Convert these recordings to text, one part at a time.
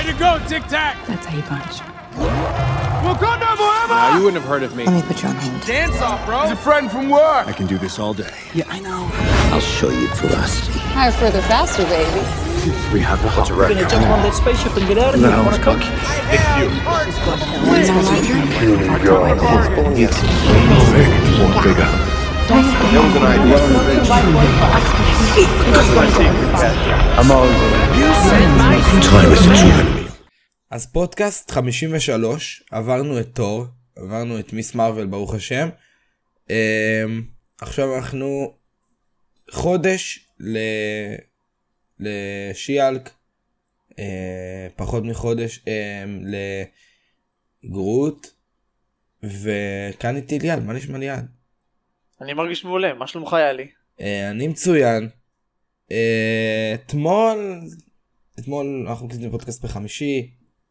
Way to go, Tic Tac! That's how you punch. Wakanda forever! Now, you wouldn't have heard of me. Let me put you on hold. Dance off, bro! He's a friend from work! I can do this all day. Yeah, I know. I'll show you ferocity. Higher, further, faster, baby. We have a hot record. We're gonna jump on that spaceship and get out of here. No, it's cook. It's you. It's you. It's you. It's you. It's you. It's you. It's אז פודקאסט 53, עברנו את תור, עברנו את מיס מרוויל ברוך השם. Um, עכשיו אנחנו חודש. לשיאלק, uh, פחות מחודש um, לגרוט, וכאן איתי ליעד, מה נשמע ליעד? אני מרגיש מעולה, מה שלומך יאלי? Uh, אני מצוין. Uh, אתמול, אתמול אנחנו מקליטים פודקאסט בחמישי,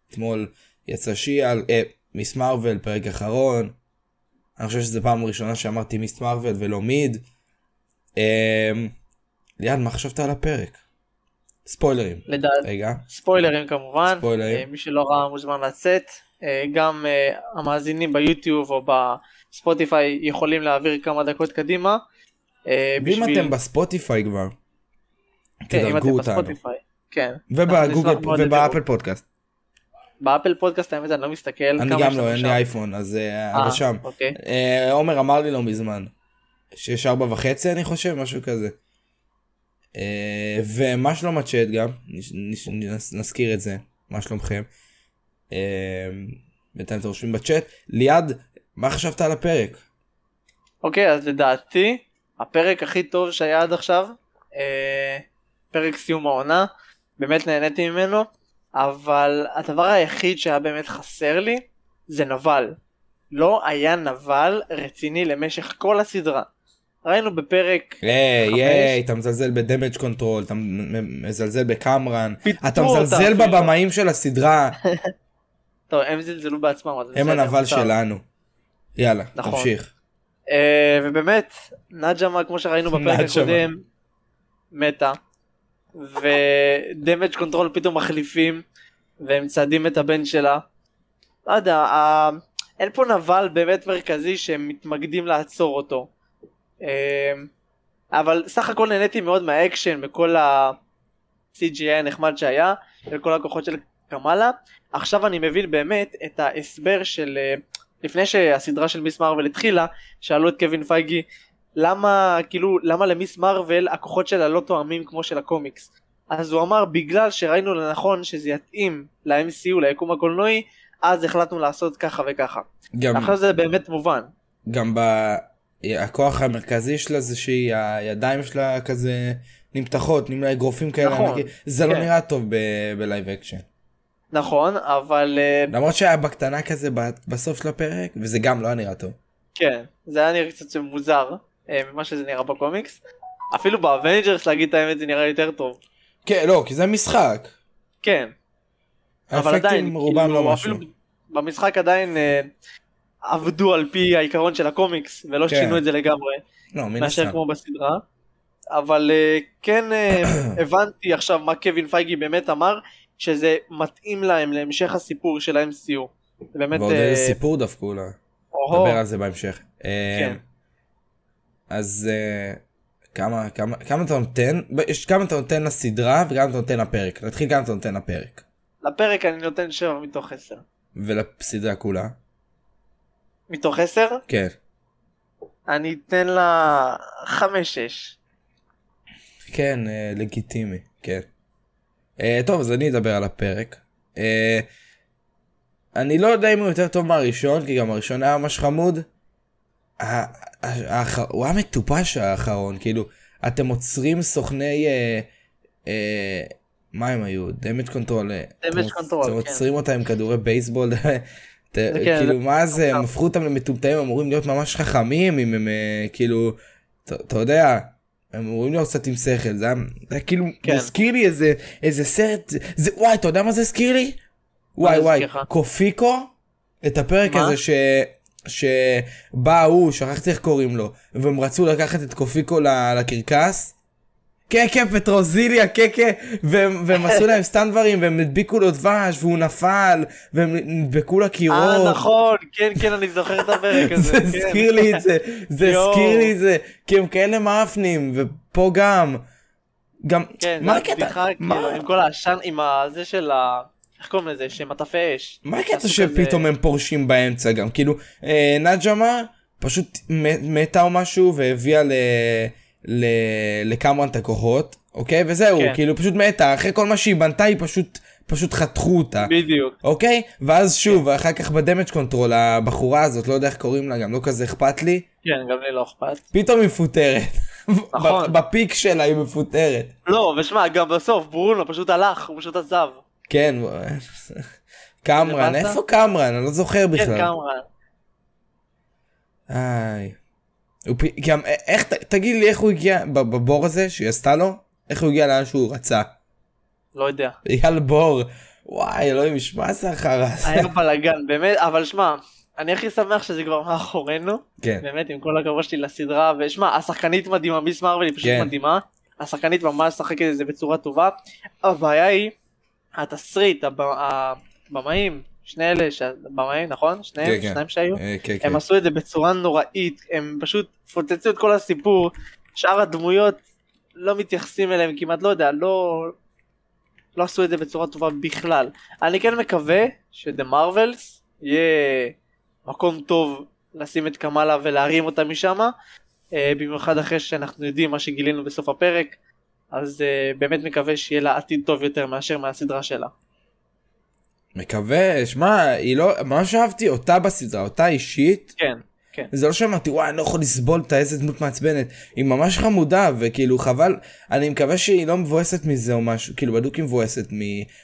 אתמול יצא שיאל, uh, מיס מרוויל, פרק אחרון. אני חושב שזו פעם ראשונה שאמרתי מיס מרוויל ולא מיד. ליעד, מה חשבת על הפרק? ספוילרים. לדעת, רגע, ספוילרים כמובן, ספוילרים. אה, מי שלא ראה מוזמן לצאת, אה, גם אה, המאזינים ביוטיוב או בספוטיפיי יכולים להעביר כמה דקות קדימה. אה, בשביל- אתם בספוטיפיי כבר, כן, אם תדרגו אותנו. כן. ובגוגל ובאפל. פודקאסט. באפל פודקאסט האמת אני לא מסתכל. אני גם לא, אין? לי אייפון, אז אה, אה, אבל שם. אוקיי. אה, עומר אמר לי לא מזמן, שיש ארבע וחצי אני חושב, משהו כזה. אה, ומה שלום הצ'אט גם, נזכיר את זה, מה שלומכם. אה, בינתיים אתם רושמים בצ'אט. ליעד, מה חשבת על הפרק? אוקיי, אז לדעתי, הפרק הכי טוב שהיה עד עכשיו, אה, פרק סיום העונה, באמת נהניתי ממנו, אבל הדבר היחיד שהיה באמת חסר לי, זה נבל. לא היה נבל רציני למשך כל הסדרה. ראינו בפרק, היי, חמש. היי, אתה מזלזל ב Damage Control, אתה מזלזל בקמרן, אתה מזלזל. בבמאים של הסדרה, טוב, הם זלזלו בעצמם, אז הם הנבל. שלנו. יאללה, נכון. תמשיך. אה, ובאמת, נג'מה, כמו שראינו בפרק. הקודם, מתה. ו Damage Control פתאום מחליפים, והם צדים את הבן שלה. לא יודע, ה... אין פה נבל באמת מרכזי שהם מתמקדים לעצור אותו. אה, אבל סך הכל נהניתי מאוד מהאקשן, מכל ה-CGI הנחמד שהיה, וכל הכוחות של קמאלה. עכשיו אני מבין באמת את ההסבר של... אה, לפני שהסדרה של מיס מרוויל התחילה, שאלו את קווין פייגי למה כאילו למה למיס מרוויל הכוחות שלה לא תואמים כמו של הקומיקס. אז הוא אמר בגלל שראינו לנכון שזה יתאים ל-MCU ליקום הקולנועי אז החלטנו לעשות ככה וככה. גם עכשיו זה באמת מובן. גם ב... הכוח המרכזי שלה זה שהיא הידיים שלה כזה נמתחות, נמלה אגרופים כאלה, נכון, ענקי. זה לא כן. נראה טוב ב live action. נכון אבל אה, למרות שהיה בקטנה כזה בסוף של הפרק, וזה גם לא היה נראה טוב. כן זה היה נראה קצת מוזר אה, ממה שזה נראה בקומיקס. אפילו ב Avengers להגיד את האמת זה נראה יותר טוב. כן, לא, כי זה משחק. כן. אבל עדיין, רובם כאילו, לא משהו. אפילו במשחק עדיין אה, עבדו על פי העיקרון של הקומיקס ולא כן. שינו את זה לגמרי לא, מן מאשר. כמו בסדרה. אבל אה, כן אה, הבנתי עכשיו מה קווין פייגי באמת אמר שזה מתאים להם להמשך הסיפור של ה-MCU. באמת ועוד אה, איזה סיפור דפקו לה. או-הו, נדבר על זה בהמשך. אה, כן. אז אה, כמה כמה כמה אתה נותן יש כמה אתה נותן לסדרה וכמה אתה נותן לפרק נתחיל כמה אתה נותן לפרק לפרק אני נותן 7 מתוך 10. ולסדרה כולה מתוך 10 כן אני אתן לה 5-6. כן אה, לגיטימי כן. אה, טוב אז אני אדבר על הפרק. אה, אני לא יודע אם הוא יותר טוב מהראשון כי גם הראשון היה ממש חמוד. הוא היה מטופש האחרון כאילו אתם עוצרים סוכני אה, אה, מה הם היו Damage Control, אתם כן. עוצרים אותם עם כדורי בייסבול כן, כאילו מה זה הם. הפכו אותם למטומטמים אמורים להיות ממש חכמים אם הם כאילו אתה יודע הם אמורים להיות קצת עם שכל זה היה זה היה כאילו כן. זה הזכיר לי איזה איזה סרט זה וואי אתה יודע מה זה הזכיר לי? וואי וואי? קופיקו את הפרק מה? הזה ש... שבא ההוא שכחתי איך קוראים לו והם רצו לקחת את קופיקו לקרקס כן, פטרוזיליה, כן, והם והם עשו להם סתם דברים, והם הדביקו לו דבש, והוא נפל, והם נדבקו לקירות. אה נכון, כן כן אני זוכר את הפרק הזה. זה כן. הזכיר לי את זה, זה. הזכיר לי את זה, כי הם כאלה מאפנים, ופה גם, גם, כן, מה הקטע, מה- כאילו, עם כל העשן, עם הזה של ה... איך קוראים לזה? שמטפי אש. מה הקטע שפתאום הם פורשים באמצע גם, כאילו, אה, נג'מה פשוט מת- מתה או משהו והביאה ל... ל... לקמרן את הכוחות, אוקיי? וזהו, כן. כאילו פשוט מתה, אחרי כל מה שהיא בנתה היא פשוט, פשוט חתכו אותה. בדיוק. אוקיי? ואז שוב, אחר כך ב Damage Control, הבחורה הזאת, לא יודע איך קוראים לה, גם לא כזה אכפת לי, כן, גם לי לא אכפת. פתאום היא מפוטרת. נכון. ב peak שלה היא מפוטרת. לא, ושמע, גם בסוף ברונו פשוט הלך, הוא פשוט עזב. כן, קמרן? איפה קמרן? אני לא זוכר כן, בכלל. קמרן. איי. הוא פ- גם, איך, ת- תגיד לי איך הוא הגיע בבור הזה שהיא עשתה לו? איך הוא הגיע לאן שהוא רצה? לא יודע. אייל בור. וואי, אלוהים, שמע הזה. היה בלאגן, באמת, אבל שמע, אני הכי שמח שזה כבר מאחורינו. כן. באמת, עם כל הכבוד שלי לסדרה, ושמע, השחקנית מדהימה, מיס מרוויל היא פשוט כן. מדהימה. השחקנית ממש משחקת את זה בצורה טובה. הבעיה היא, התסריט, הב- הבמאים, שני אלה, ש- הבמאים, נכון? שניהם, כן, כן. שניים שהיו. אה, כן, כן. הם עשו את זה בצורה נוראית, הם פשוט פוצצו את כל הסיפור, שאר הדמויות לא מתייחסים אליהם כמעט, לא יודע, לא, לא עשו את זה בצורה טובה בכלל. אני כן מקווה שדה מרווילס יהיה מקום טוב לשים את קמאלה ולהרים אותה משם, אה, במיוחד אחרי שאנחנו יודעים מה שגילינו בסוף הפרק, אז אה, באמת מקווה שיהיה לה עתיד טוב יותר מאשר מהסדרה שלה. מקווה, שמע, היא לא, ממש אהבתי אותה בסדרה, אותה אישית. כן, כן. זה לא שאמרתי וואי אני לא יכול לסבול את איזה דמות מעצבנת היא ממש חמודה וכאילו חבל אני מקווה שהיא לא מבואסת מזה או משהו כאילו בדוק היא מבואסת מ,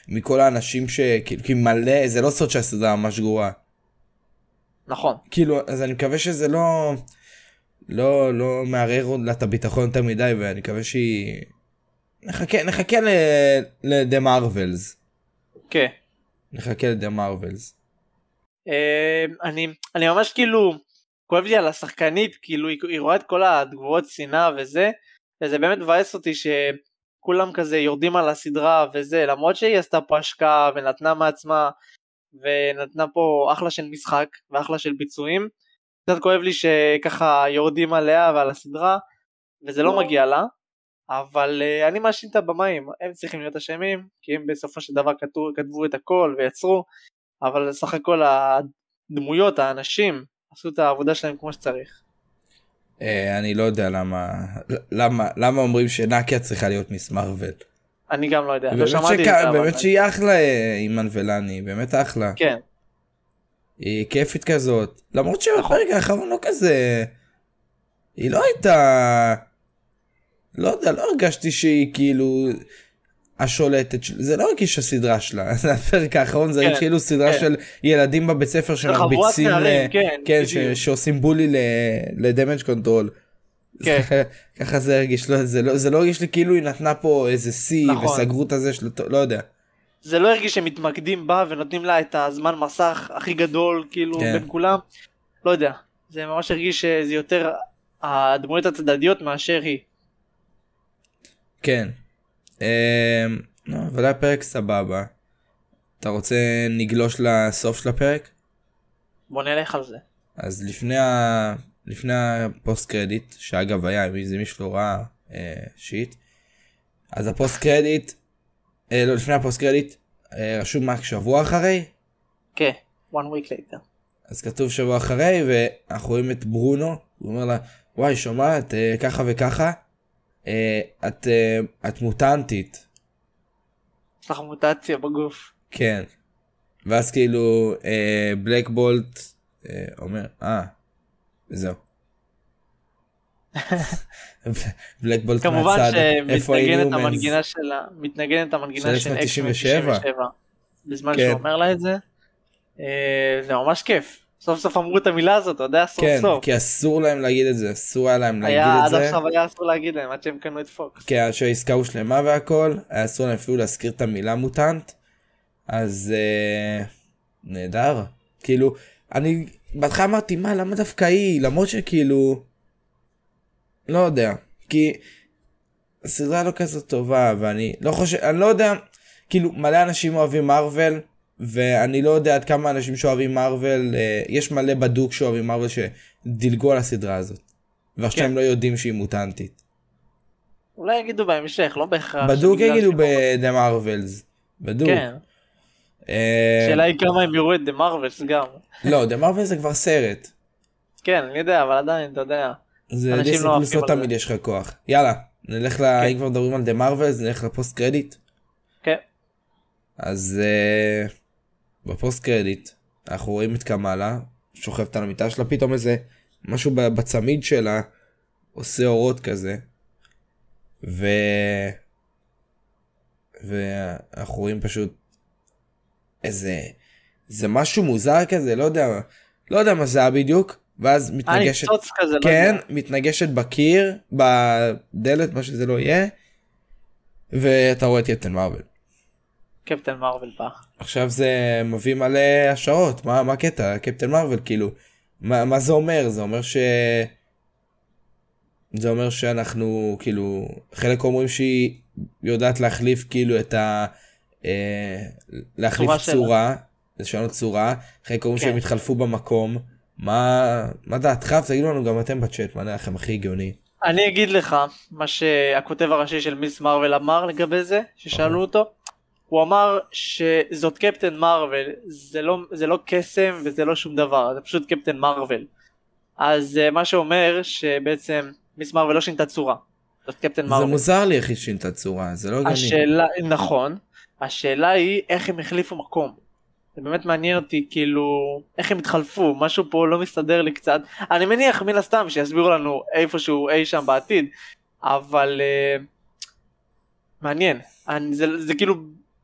מכל האנשים שכאילו כי מלא זה לא סוד שהסדרה ממש גרועה נכון. כאילו אז אני מקווה שזה לא לא לא מערער לה את הביטחון יותר מדי ואני מקווה שהיא נחכה נחכה לדה מרווילס כן. נחכה לדה מרווילס. אה, אני אני ממש כאילו כואב לי על השחקנית כאילו היא, היא רואה את כל התגובות שנאה וזה וזה באמת מבאס אותי שכולם כזה יורדים על הסדרה וזה למרות שהיא עשתה פה השקעה ונתנה מעצמה ונתנה פה אחלה של משחק ואחלה של ביצועים קצת כואב לי שככה יורדים עליה ועל הסדרה וזה לא. מגיע לה אבל uh, אני מאשים את הבמאים הם צריכים להיות אשמים כי הם בסופו של דבר כתבו, כתבו את הכל ויצרו אבל סך הכל הדמויות, האנשים, עשו את העבודה שלהם כמו שצריך. אה, אני לא יודע למה למה למה אומרים שנקיה צריכה להיות מיס מרוויל. אני גם לא יודע, לא שמעתי את. זה. באמת שהיא אחלה אה, אימאן ולני, באמת אחלה. כן, היא כיפית כזאת. למרות נכון. שבפרק האחרון לא כזה... היא לא הייתה... לא יודע, לא הרגשתי שהיא כאילו השולטת של... זה לא הרגיש הסדרה שלה. זה הפרק האחרון זה כן, הרגיש כאילו סדרה כן. של ילדים בבית ספר שמרביצים ל... כן, כן. שעושים bully. ל Damage Control. כן. ככה זה הרגיש, לא, זה, לא, זה לא הרגיש לי כאילו היא נתנה פה איזה שיא נכון. וסגרו את הזה של... לא יודע. זה לא הרגיש שהם מתמקדים בה ונותנים לה את הזמן מסך הכי גדול כאילו כן. בין כולם. לא יודע, זה ממש הרגיש שזה יותר הדמויות הצדדיות מאשר היא. כן. אמ, לא, אבל היה פרק סבבה. אתה רוצה נגלוש לסוף של הפרק? בוא נלך על זה. אז לפני, ה... לפני הפוסט קרדיט, שאגב היה, אם זה מישהו לא ראה אה, shit, אז ה post credit, אה, לא לפני ה post credit, אה, רשום רק שבוע אחרי, כן, one week later. אז כתוב שבוע אחרי, ואנחנו רואים את ברונו, הוא אומר לה, וואי, שומעת, אה, ככה וככה, את, אה, את מוטנטית. יש לך מוטציה בגוף. כן. ואז כאילו אה, Black Bolt אה, אומר אה וזהו. בלק בולט כמובן מהצד איפה שמתנגנת היינו המנגינה שלה, מתנגנת המנגינה של של אקסמן 97. 97. בזמן כן. שהוא אומר לה את זה. אה, זה ממש כיף. סוף סוף אמרו את המילה הזאת, אתה יודע, סוף כן סוף. כי אסור להם להגיד את זה אסור היה להם להגיד היה את עד זה. עכשיו היה אסור להגיד להם עד שהם קנו את פוקס. כי עד שהעסקה הושלמה והכל היה אסור להם אפילו להזכיר את המילה מוטנט. אז אה, נהדר. כאילו אני בהתחלה אמרתי מה למה דווקא היא למרות שכאילו לא יודע כי הסדרה לא כזאת טובה ואני לא חושב אני לא יודע כאילו מלא אנשים אוהבים מארוול ואני לא יודע עד כמה אנשים שאוהבים מארוול אה, יש מלא בדוק שאוהבים מארוול שדילגו על הסדרה הזאת. ועכשיו כן. הם לא יודעים שהיא מוטנטית. אולי יגידו בהמשך, לא בהכרח. בדוק יגידו שהם- ב-The Marvels. בדוק. כן, אה, השאלה היא כמה הם יראו את The Marvels גם. לא, The Marvels זה כבר סרט. כן, אני יודע, אבל עדיין, אתה יודע. זה דיסני לא פלוס לא תמיד. יש לך כוח. יאללה, נלך ל... כן. אם כבר מדברים על The Marvels, נלך ל post credit. כן. אז uh, ב post credit אנחנו רואים את קמאלה שוכבת על המיטה שלה פתאום איזה משהו בצמיד שלה עושה אורות כזה. ו... ואנחנו רואים פשוט איזה זה משהו מוזר כזה לא יודע לא יודע מה זה היה בדיוק ואז אה, מתנגשת כזה, לא כן יודע. מתנגשת בקיר בדלת מה שזה לא יהיה. ואתה רואה את קפטן מרוויל. קפטן מרוויל בא. עכשיו זה מביא מלא השערות מה מה הקטע קפטן מרוויל כאילו מה, מה זה אומר זה אומר ש... זה אומר שאנחנו כאילו חלק אומרים שהיא יודעת להחליף כאילו את ה... אה, להחליף צורה. צורה, לשנות צורה, חלק אומרים כן. שהם התחלפו במקום, מה, מה דעתך? תגידו לנו גם אתם בצ'אט, מה נראה לכם הכי הגיוני. אני אגיד לך מה שהכותב הראשי של מיס מרוויל אמר לגבי זה, ששאלו אותו. הוא אמר שזאת קפטן מרוויל, זה לא, זה לא קסם וזה לא שום דבר, זה פשוט קפטן מרוויל. אז אה, מה שאומר שבעצם מיס מרוויל לא שינתה צורה. זאת קפטן זה מרוויל. מוזר לי איך היא שינתה צורה, זה לא הגיוני. השאלה, נכון, השאלה היא איך הם החליפו מקום. זה באמת מעניין אותי כאילו איך הם התחלפו משהו פה לא מסתדר לי קצת אני מניח מן הסתם שיסבירו לנו איפשהו אי שם בעתיד אבל uh, מעניין אני, זה, זה כאילו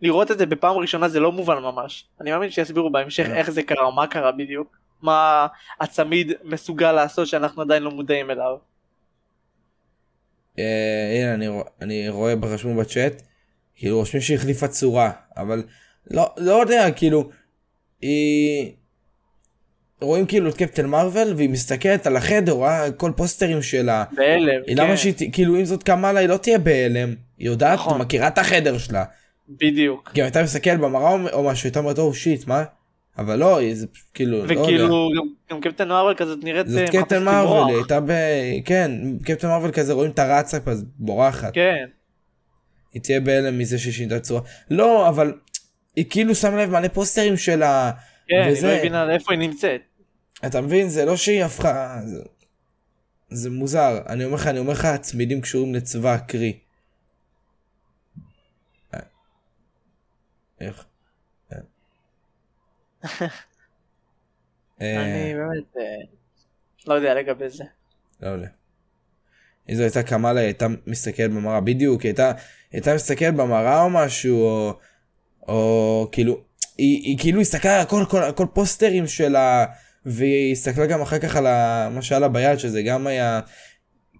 לראות את זה בפעם ראשונה זה לא מובן ממש אני מאמין שיסבירו בהמשך כן. איך זה קרה מה קרה בדיוק מה הצמיד מסוגל לעשות שאנחנו עדיין לא מודעים אליו. אה, הנה אני, אני רואה ברשמו בצ'אט, כאילו רושמים שהיא החליפה צורה, אבל לא, לא יודע, כאילו, היא... רואים כאילו את קפטן מרוויל והיא מסתכלת על החדר, רואה כל פוסטרים שלה. בהלם, כן, למה שהיא, כאילו אם זאת קמאלה היא לא תהיה בהלם, היא יודעת, נכון. מכירה את החדר שלה. בדיוק. אם הייתה מסתכלת במראה או- משהו, הייתה אומרת, או שיט, מה? אבל לא, היא- זה כאילו, לא יודע. וכאילו גם, גם קפטן מרוויל כזאת נראית זאת אה, קפטן. מרוויל, היא הייתה ב... כן, קפטן מרוויל כזה רואים את הרצה אז בורחת. כן. היא תהיה בהלם מזה שהיא שינתה צורה. לא, אבל היא כאילו שמה לב מלא פוסטרים שלה. כן, היא וזה- לא הבינה איפה היא נמצאת. אתה מבין? זה לא שהיא הפכה... זה, זה מוזר. אני אומר לך, אני אומר לך, הצמידים קשורים לצבא הקרי. איך? אה. אה, אני באמת אה, לא יודע לגבי זה. לא יודע. אם זו הייתה קמאלה, היא הייתה מסתכלת במראה, בדיוק, היא הייתה, הייתה מסתכלת במראה או משהו, או, או כאילו, היא, היא כאילו הסתכלה על כל, כל, כל פוסטרים שלה, והיא הסתכלה גם אחר כך על ה, מה שהיה לה ביד, שזה גם היה,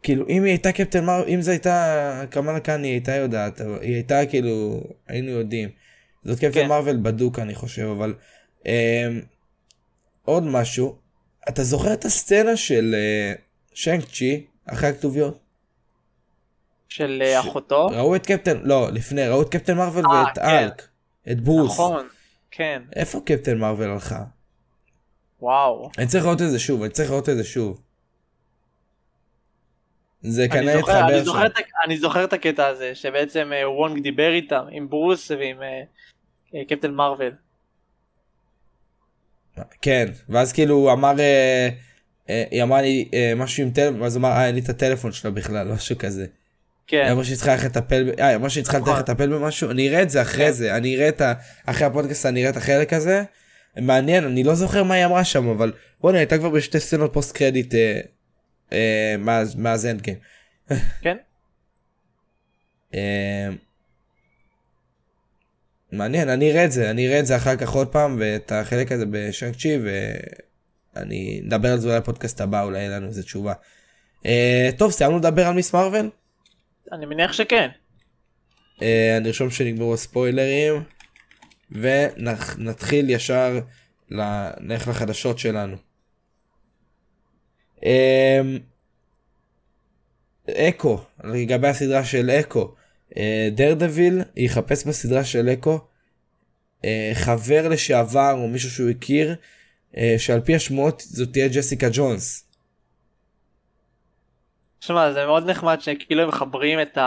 כאילו, אם היא הייתה קפטן מר, אם זו הייתה קמאלה כאן, היא הייתה יודעת, היא הייתה כאילו, היינו יודעים. זאת קפטן כן. מרוויל בדוק, אני חושב, אבל... אה, עוד משהו, אתה זוכר את הסצנה של אה, שיינק צ'י אחרי הכתוביות? של אה, אחותו. ראו את קפטן, לא, לפני, ראו את קפטן מרוויל אה, ואת כן. ארק, את ברוס. נכון. כן. איפה קפטן מרוויל הלכה? וואו. אני צריך לראות את זה שוב, אני צריך לראות את זה שוב. זה כנראה התחבר שם. אני זוכר את הקטע הזה שבעצם וונג דיבר איתם עם ברוס ועם קפטן מרוויל. כן, ואז כאילו הוא אמר, אה, אה, היא אמרה לי אה, משהו עם טלפון, ואז אמר, אה, אין לי את הטלפון שלה בכלל, משהו כזה. היא כן. אמרה שהיא צריכה ללכת לטפל, אה, היא אמרה שהיא צריכה נכון. ללכת לטפל במשהו, אני אראה את זה אחרי כן. זה, אני אראה את ה... אחרי הפודקאסט אני אראה את החלק הזה. מעניין, אני לא זוכר מה היא אמרה שם, אבל בוא'נה, הייתה כבר בשתי סצנות פוסט קרדיט אה, אה, מאז- מאז Endgame. כן. מעניין, אני אראה את זה, אני אראה את זה אחר כך עוד פעם, ואת החלק הזה ב Shang-Chi, ואני נדבר על זה אולי בפודקאסט הבא, אולי יהיה לנו איזה תשובה. אה, טוב, סיימנו לדבר על Ms. Marvel? אני מניח שכן. אה, נרשום שנגמרו הספוילרים ונתחיל ישר נלך לחדשות שלנו. אה, אקו, לגבי הסדרה של אקו. דר דביל יחפש בסדרה של אקו אה, חבר לשעבר או מישהו שהוא הכיר, אה, שעל פי השמועות זאת תהיה ג'סיקה ג'ונס. שמע זה מאוד נחמד שכאילו הם מחברים את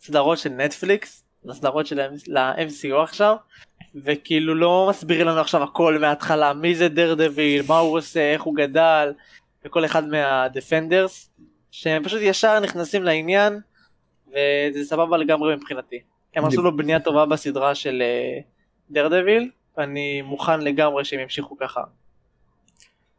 הסדרות של נטפליקס לסדרות שלהם ל-MCU עכשיו וכאילו לא מסבירים לנו עכשיו הכל מההתחלה מי זה דר דביל מה הוא עושה איך הוא גדל וכל אחד מהדפנדרס שהם פשוט ישר נכנסים לעניין וזה סבבה לגמרי מבחינתי. הם עשו לו בנייה טובה בסדרה של דר דביל ואני מוכן לגמרי שהם ימשיכו ככה.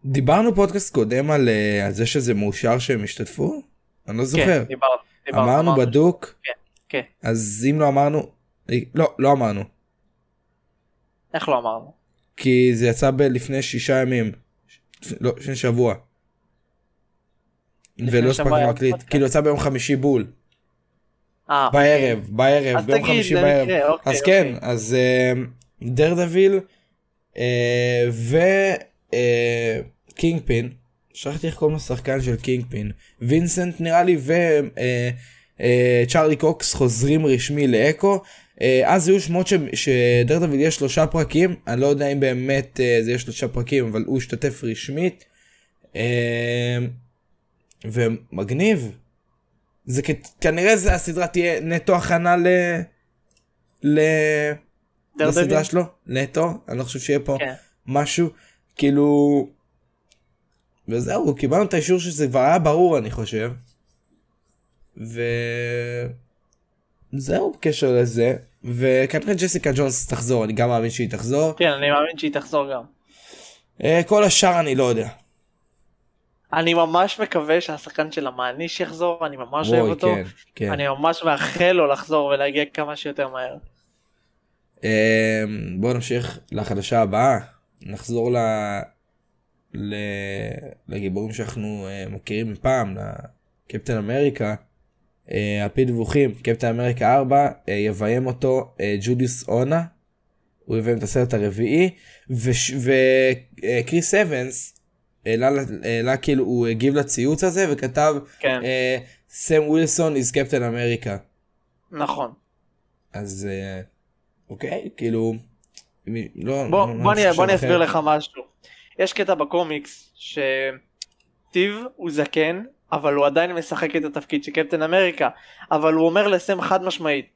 דיברנו פודקאסט קודם על, אה, על זה שזה מאושר שהם השתתפו? אני לא זוכר. כן, דיברנו. דיברנו, אמרנו אמרנו. בדוק? כן, כן. אז אם לא אמרנו, לא, לא אמרנו. איך לא אמרנו? כי זה יצא ב- לפני שישה ימים. לא, לפני שבוע. ולא הספקנו להקליט. כאילו יצא ביום חמישי בול. אה, בערב, בערב, אז ביום חמישי בערב. אוקיי, אז כן, אוקיי. אז Daredevil ו Kingpin, שכחתי איך קוראים לשחקן של Kingpin, וינסנט נראה לי וצ'ארלי קוקס חוזרים רשמי לאקו. אה, אז היו שמות ש- שדר דביל יש שלושה פרקים, אני לא יודע אם באמת אה, זה יהיה שלושה פרקים, אבל הוא השתתף רשמית. אה, ומגניב. זה כנראה זה הסדרה תהיה נטו הכנה ל... ל... דר לסדרה? שלו נטו אני לא חושב שיהיה פה כן. משהו כאילו וזהו קיבלנו את האישור שזה כבר היה ברור אני חושב. וזהו בקשר לזה וכנראה ג'סיקה ג'ונס תחזור אני גם מאמין שהיא תחזור כן, אני מאמין שהיא תחזור גם. אה, כל השאר אני לא יודע. אני ממש מקווה שהשחקן של המעניש יחזור, אני ממש אוהב אותו. כן, כן. אני ממש מאחל לו לחזור ולהגיע כמה שיותר מהר. אה, בואו נמשיך לחדשה הבאה נחזור ל... ל... לגיבורים שאנחנו אה, מכירים מפעם לקפטן אמריקה. אה, על פי דיווחים קפטן אמריקה 4 אה, יביים אותו ג'ודיוס אונה. הוא יביים את הסרט הרביעי וקריס אבנס העלה העלה כאילו הוא הגיב לציוץ הזה וכתב כן, אה, סם ווילסון is קפטן אמריקה. נכון. אז אה, אוקיי כאילו לא בוא, לא- לא בוא, חושב בוא אני אסביר. לך משהו. יש קטע בקומיקס שטיב הוא זקן אבל הוא עדיין משחק את התפקיד של קפטן אמריקה אבל הוא אומר לסם חד משמעית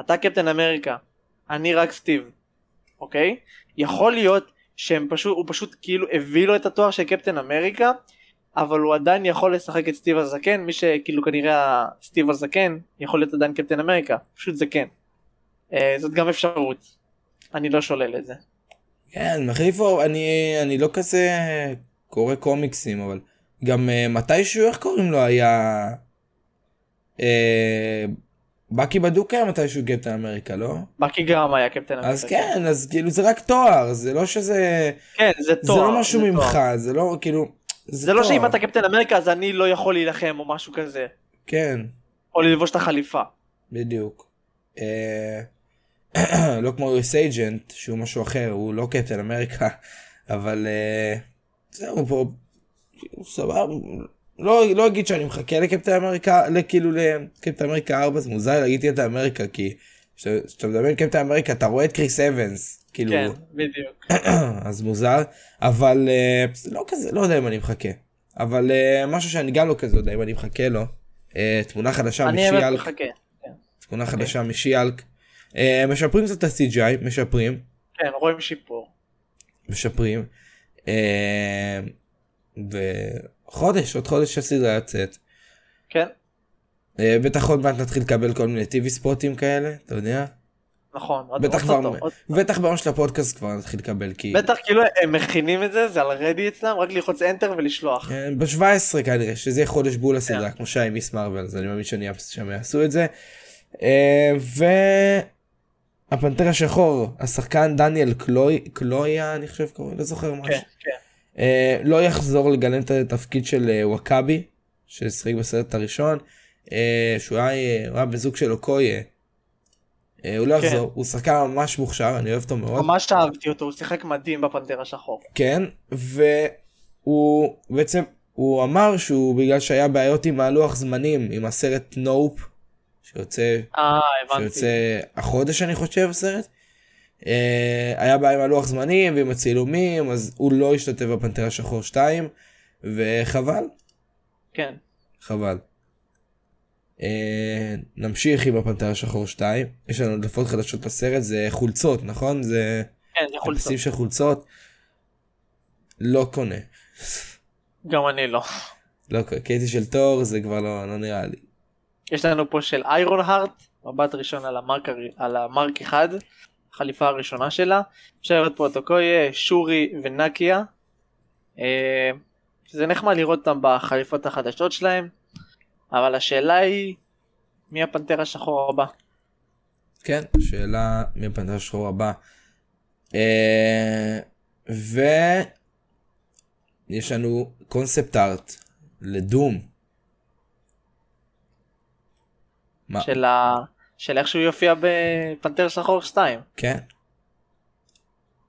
אתה קפטן אמריקה אני רק סטיב אוקיי יכול להיות שהם פשוט הוא פשוט כאילו הביא לו את התואר של קפטן אמריקה אבל הוא עדיין יכול לשחק את סטיב הזקן מי שכאילו כנראה סטיב הזקן יכול להיות עדיין קפטן אמריקה פשוט זקן. אה, זאת גם אפשרות. אני לא שולל את זה. כן מחליף אני אני לא כזה קורא קומיקסים אבל גם אה, מתישהו איך קוראים לו היה אה, בקי בדוק היה מתישהו קפטן אמריקה לא בקי גם היה קפטן אמריקה. אז כן אז כאילו זה רק תואר זה לא שזה כן, זה זה תואר. לא משהו זה ממך תואר. זה לא כאילו זה לא תואר. שאם אתה קפטן אמריקה אז אני לא יכול להילחם או משהו כזה. כן או ללבוש את החליפה. בדיוק. אה, לא כמו יוס אייג'נט שהוא משהו אחר הוא לא קפטן אמריקה אבל אה, זהו פה סבבה לא לא אגיד שאני מחכה לקפטן אמריקה לכאילו לקפטן אמריקה 4 זה מוזר להגיד קפטן אמריקה כי כשאתה מדבר על קפטן אמריקה אתה רואה את קריס אבנס כאילו כן, בדיוק. אז מוזר אבל זה לא כזה לא יודע אם אני מחכה אבל אה, משהו שאני גם לא כזה יודע אם אני מחכה לו אה, תמונה חדשה אני משיאלק מחכה. כן. תמונה חדשה משיאלק. אה, משפרים קצת את ה-CGI, משפרים, כן, רואים שיפור. משפרים. אה, וחודש, עוד חודש הסדרה יוצאת. כן, אה, בטח עוד מעט נתחיל לקבל כל מיני טיווי ספוטים כאלה, אתה יודע? נכון. עוד- בטח כבר, בטח ביום של הפודקאסט כבר נתחיל לקבל כי... בטח כאילו הם מכינים את זה, זה על רדי אצלם, רק ללחוץ enter ולשלוח. כן, ב-17 כנראה, שזה יהיה חודש בול הסדרה, כן. כמו שהיה עם מיס מרוויל, אז אני מאמין שאני שהם יעשו את זה. אה, והפנתר השחור, השחקן דניאל קלוי, קלויה, אני חושב קוראים, לא זוכר משהו. כן, כן. אה, לא יחזור לגלם את התפקיד של אה, וואקאבי, ששיחק בסרט הראשון, אה, שהוא היה, היה בזוג של אוקויה. הוא לא כן. יחזור, הוא שחקן ממש מוכשר, אני אוהב אותו מאוד. ממש אהבתי אותו, הוא שיחק מדהים בפנתר השחור. כן, והוא בעצם הוא אמר שהוא בגלל שהיה בעיות עם הלוח זמנים, עם הסרט נופ, שיוצא, הבנתי. שיוצא החודש אני חושב הסרט. אה, היה בעיה עם הלוח זמנים ועם הצילומים, אז הוא לא השתתף בפנתר השחור 2, וחבל, כן. חבל. אה, נמשיך עם הפנתר השחור 2, יש לנו הדלפות חדשות לסרט, זה חולצות, נכון? זה כן, זה חולצות. כרטיסים של חולצות. לא קונה. גם אני לא. לא קונה. קייטי של תור זה כבר לא, לא נראה לי. יש לנו פה של איירון הארט, מבט ראשון על המרק, על המרק אחד, החליפה הראשונה שלה. אפשר לראות פה את אוקויה, שורי ונקיה. אה, זה נחמד לראות אותם בחליפות החדשות שלהם, אבל השאלה היא, מי הפנתר השחור הבא? כן, שאלה מי הפנתר השחור הבא. אה, ויש לנו קונספט ארט לדום. של, ה... של איך שהוא יופיע בפנתר שחור 2. כן.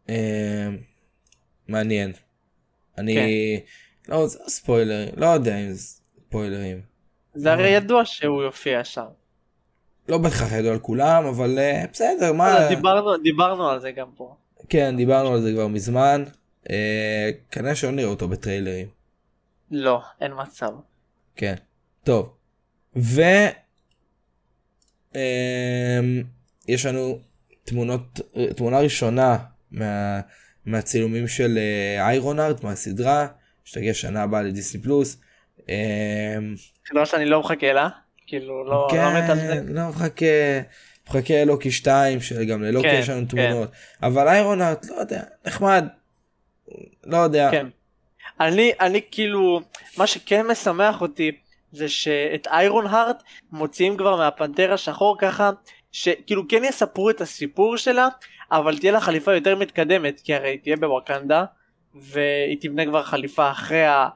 אה, מעניין. אני... כן. לא, זה ספוילרים, לא יודע אם זה ספוילרים. זה הרי ידוע שהוא יופיע שם. לא בהכרח ידוע על כולם, אבל אה, בסדר, מה... לא, דיברנו, דיברנו על זה גם פה. כן, דיברנו על זה כבר מזמן. אה, כנראה שלא נראה אותו בטריילרים. לא, אין מצב. כן. טוב. ו... אמ, יש לנו תמונות, תמונה ראשונה מה, מהצילומים של אה, איירון ארט מהסדרה, שתגיע שנה הבאה לדיסני פלוס. אמ, סדרה שאני לא מחכה לה, כאילו לא, כן, לא מת על זה. לא מחכה, מחכה ללוקי 2, שגם ללוקי כן, יש לנו כן. תמונות. אבל איירון ארט, לא יודע, נחמד. לא יודע. כן. אני, אני כאילו, מה שכן משמח אותי זה שאת איירון הארט מוציאים כבר מהפנתר השחור ככה, שכאילו כן יספרו את הסיפור שלה, אבל תהיה לה חליפה יותר מתקדמת, כי הרי תהיה בווקנדה, והיא תבנה כבר חליפה אחרי ה,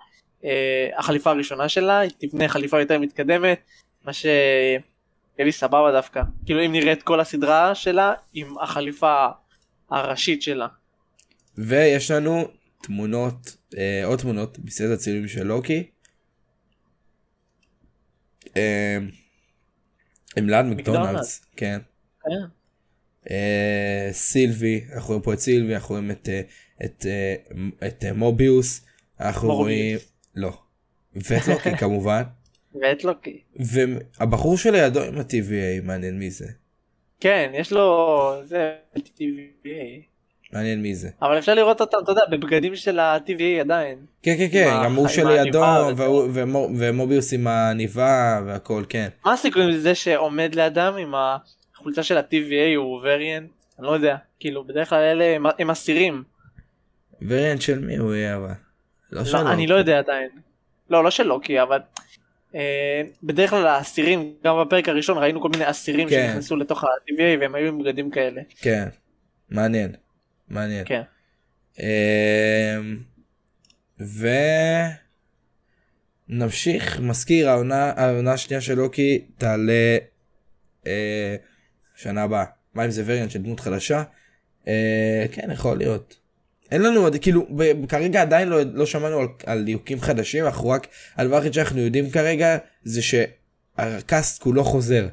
אה, החליפה הראשונה שלה, היא תבנה חליפה יותר מתקדמת, מה שיהיה לי סבבה דווקא. כאילו אם נראה את כל הסדרה שלה עם החליפה הראשית שלה. ויש לנו תמונות, אה, עוד תמונות בסרט הצילומים של לוקי. אה, עם לאן מקדונלדס, כן. כן. אה, סילבי, אנחנו רואים פה את סילבי, אנחנו רואים את, אה, אה, מוביוס, אנחנו. רואים, לא, ואת לוקי כמובן, ואת לוקי. והבחור שלידו עם ה-TVA, מעניין מי זה, כן, יש לו... זה... TVA. מעניין מי זה. אבל אפשר לראות אותם, אתה יודע, בבגדים של ה-TVA עדיין. כן כן כן, גם הוא שלידו, ומוביוס עם העניבה והכל, כן. מה הסיכויים לזה שעומד לידם עם החולצה של ה-TVA הוא וריאנט? אני לא יודע. כאילו, בדרך כלל אלה הם- אסירים. וריאנט של מי הוא יהיה אבל? לא שלו. לא, אני לא יודע עדיין. לא, לא של לוקי, אבל... אה, בדרך כלל האסירים, גם בפרק הראשון ראינו כל מיני אסירים כן. שנכנסו לתוך ה-TVA והם היו עם בגדים כאלה. כן, מעניין, מעניין. כן. אמ, ונמשיך, מזכיר, העונה, העונה השנייה של לוקי תעלה אה, שנה הבאה. מה אם זה וריאנט של דמות חדשה? אה, כן, יכול להיות. אין לנו עוד, כאילו, ב- כרגע עדיין לא, לא שמענו על, על דיוקים חדשים, אנחנו רק, הדבר היחיד שאנחנו יודעים כרגע זה שהקאסט כולו חוזר,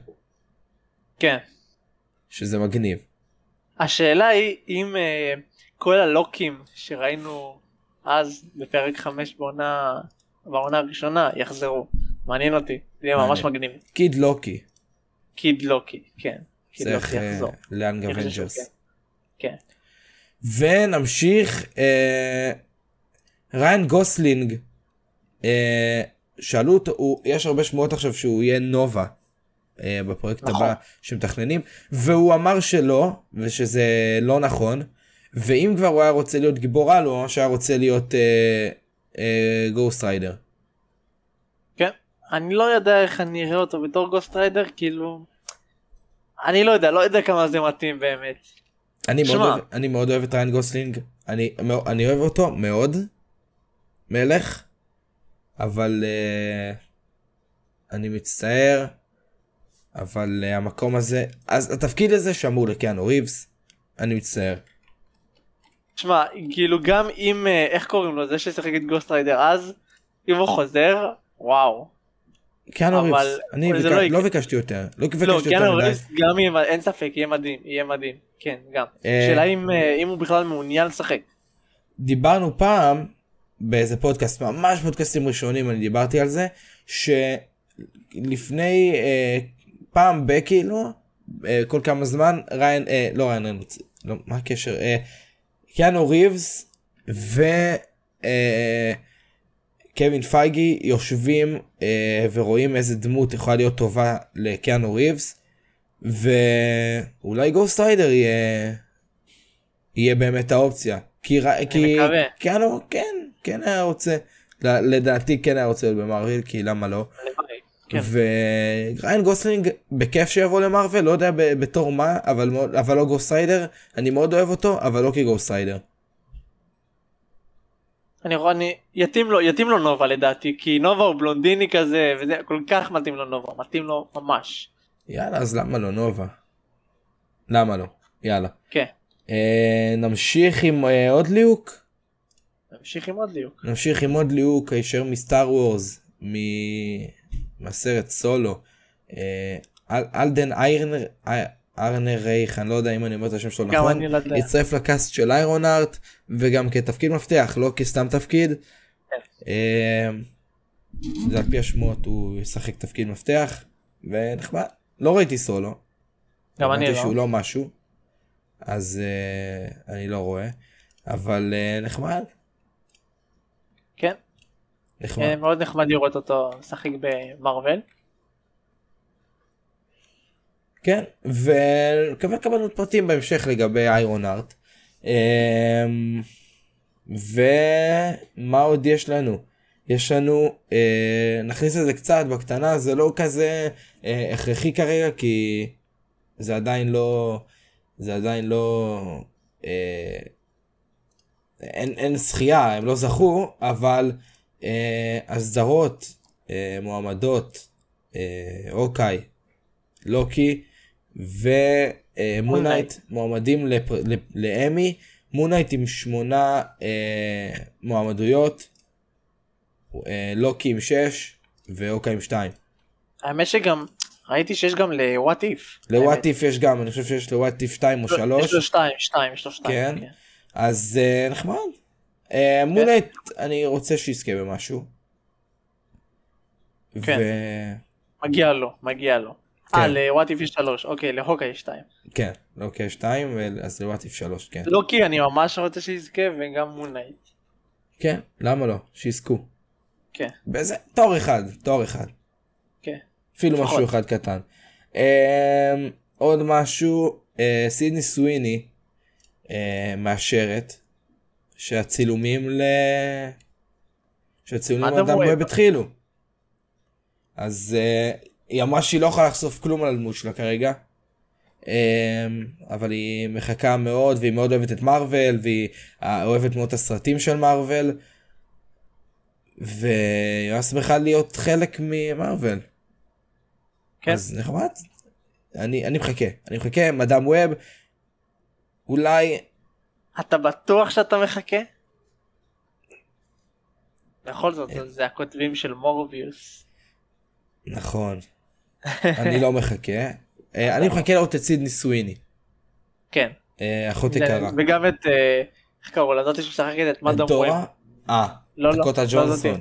כן. שזה מגניב. השאלה היא אם uh, כל הלוקים שראינו אז בפרק 5 בעונה, בעונה הראשונה יחזרו. מעניין אותי, זה יהיה ממש. מגניב. קיד לוקי, קיד לוקי, כן. קיד צריך לוקי יחזור. Young Avengers. כן. כן. ונמשיך, אה, ריאן גוסלינג, אה, שאלו אותו, הוא, יש הרבה שמועות עכשיו שהוא יהיה נובה אה, בפרויקט נכון. הבא שמתכננים, והוא אמר שלא, ושזה לא נכון, ואם כבר הוא היה רוצה להיות גיבור על, הוא ממש היה רוצה להיות Ghost Rider. כן. אני לא יודע איך אני אראה אותו בתור Ghost Rider, כאילו... אני לא יודע, לא יודע כמה זה מתאים באמת. אני מאוד. אוהב, אני מאוד אוהב את ריאן גוסלינג, אני, אני אוהב אותו מאוד, מלך, אבל uh, אני מצטער, אבל uh, המקום הזה, אז התפקיד הזה שמור לקיאנו ריבס, אני מצטער. שמע, כאילו גם אם, אה, איך קוראים לו, זה ששיחק את גוסט ריידר אז, אם הוא חוזר, וואו. קיאנו ריבס, אני ביקש- לא לא. ביקשתי יותר, לא לא, ביקשתי יותר קיאנו מדי. ריבס גם יהיה, אין ספק, יהיה מדהים, יהיה מדהים. כן, גם. אה, שאלה אם אה, אם הוא בכלל מעוניין לשחק. דיברנו פעם באיזה פודקאסט ממש פודקאסטים ראשונים אני דיברתי על זה שלפני אה, פעם בכאילו אה, כל כמה זמן ריאן אה, לא ריאן ריינולדס לא מה הקשר אה, קיאנו ריבס ו... אה, פייגי יושבים אה, ורואים איזה דמות יכולה להיות טובה לקיאנו ריבס ואולי Ghost Rider יהיה יהיה באמת האופציה כי, כי. קיאנו כן כן היה רוצה לדעתי כן היה רוצה להיות במרוויל כי למה לא הלוואי. כן. וריאן גוסלינג בכיף שיבוא למרוויל לא יודע בתור מה אבל אבל לא Ghost Rider אני מאוד אוהב אותו אבל לא כ Ghost Rider. אני רואה, אני, יתאים לו, יתאים לו נובה לדעתי, כי נובה הוא בלונדיני כזה, וזה כל כך מתאים לו נובה, מתאים לו ממש. יאללה אז למה לא נובה? למה לא? יאללה. כן. אה, נמשיך עם אה, עוד ליהוק? נמשיך עם עוד ליהוק. נמשיך עם עוד ליהוק הישר מסטאר וורס מ- מהסרט סולו. אה, אל- אלדן איירנר אי- ארנר רייך אני לא יודע אם אני אומר את השם שלו נכון. לא. הצטרף לקאסט של איירון ארט וגם כתפקיד מפתח לא כסתם תפקיד. כן. אה, זה על פי השמועות הוא ישחק תפקיד מפתח ונחמד לא ראיתי סולו. גם אני לא. שהוא לא משהו. אז אה, אני לא רואה אבל אה, נחמד. כן. נחמד. אה, מאוד נחמד לראות אותו משחק במרוויל. כן, ונקווה לקבל עוד פרטים בהמשך לגבי איירון ארט. אמ, ומה עוד יש לנו? יש לנו, אה, נכניס את זה קצת בקטנה, זה לא כזה אה, הכרחי כרגע, כי זה עדיין לא, זה עדיין לא, אה, אין, אין זכייה, הם לא זכו, אבל הסדרות, אה, מועמדות, אה, אוקיי, לוקי ומונייט מועמדים לאמי מונייט עם שמונה אה, מועמדויות אה, לוקי עם שש ואוקה עם שתיים. האמת שגם ראיתי שיש גם לוואט איף. לוואט איף יש גם אני חושב שיש לוואט איף שתיים או יש לו שלוש שתיים, שתיים, יש לו שתיים. כן. אז אה, נחמד. אה, מונייט אני רוצה שיזכה במשהו. כן. מגיע לו, מגיע לו. כן. אה, לוואט איף יש שלוש, אוקיי, להוקה יש שתיים. כן, לוקי שתיים אז לוואט איף שלוש כן. לא כי אני ממש רוצה שיזכה וגם מונייט. כן, למה לא? שיזכו. כן, באיזה תואר אחד, תואר אחד. כן. אפילו. משהו אחד קטן. Um, עוד משהו, uh, סידני סוויני uh, מאשרת שהצילומים ל... שהצילומים אדם אדם ווב. התחילו. אז uh, היא אמרה שהיא לא יכולה לחשוף כלום על הדמות שלה כרגע. Um, אבל היא מחכה מאוד והיא מאוד אוהבת את מארוול והיא אה, אוהבת מאוד את הסרטים של מארוול. והיא ממש שמחה להיות חלק ממארוול. כן. אז נחמד. אני, אני מחכה, אני מחכה, מדאם ווב, אולי, אתה בטוח שאתה מחכה? בכל זאת, זה הכותבים של מורביוס. נכון, אני לא מחכה. אה, אני מחכה לראות את סידני סוויני, כן. אה, אחות יקרה. וגם את, אה, איך קראו לה? זאתי שמשחקת את Madame? Web. אה, לא, לא, דקוטה לא ג'ונסון.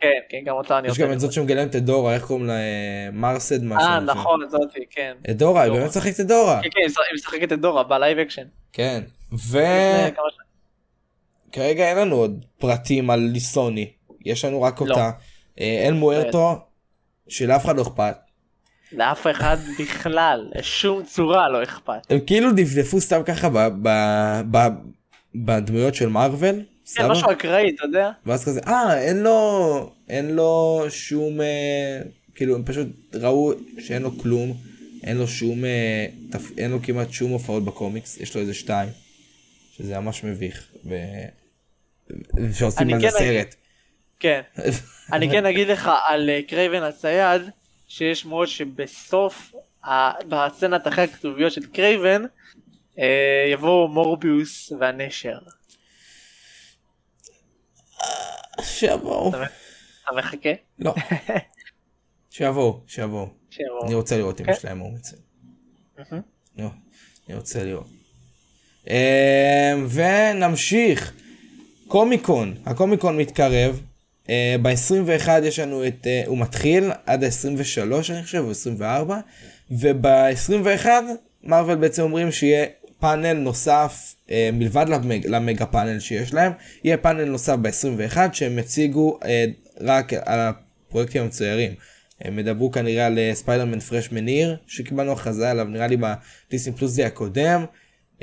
כן, כן, גם אותה אני יש רוצה גם את זאת שמגלמת את דורה, איך קוראים לה? אה, מרסד משהו. אה. נכון, זאתי, כן. את דורה, היא. באמת משחקת את דורה. כן, כן, היא משחקת את דורה ב live action. כן. שנים. וכרגע אין לנו עוד פרטים על ליסוני. יש לנו רק לא. אותה. אה, אל מוארטו, שלאף אחד לא אכפת. לאף אחד בכלל, לשום צורה לא אכפת. הם כאילו דפדפו סתם ככה ב- ב- ב- בדמויות של מארוול. כן? משהו אקראי, אתה יודע? ואז כזה אה אין לו אין לו שום אה, כאילו הם פשוט ראו שאין לו כלום אין לו שום אה, תפ... אין לו כמעט שום הופעות בקומיקס יש לו איזה שתיים. שזה ממש מביך. ו... שעושים על זה כן סרט. כן. אני כן אגיד לך על אה, קרייבן הצייד, שיש שמועות שבסוף, בסצנת אחרי הכתוביות של קרייבן, אה, יבואו מורביוס והנשר. שיבואו. אתה מחכה? לא. שיבואו, שיבואו. אני רוצה לראות אם כן. יש להם אומץ. לא, אני רוצה לראות. אמ, ונמשיך. קומיקון, הקומיקון מתקרב. ב-21 יש לנו את, אה, הוא מתחיל עד ה-23 אני חושב, או 24. וב-21 מרוויל בעצם אומרים שיהיה פאנל נוסף אה, מלבד למג, למגה פאנל שיש להם, יהיה פאנל נוסף ב-21 שהם יציגו אה, רק על הפרויקטים המצוירים. הם ידברו כנראה על אה, Spider-Man Freshman Year שקיבלנו הכרזה עליו נראה לי בדיסני פלוס הקודם.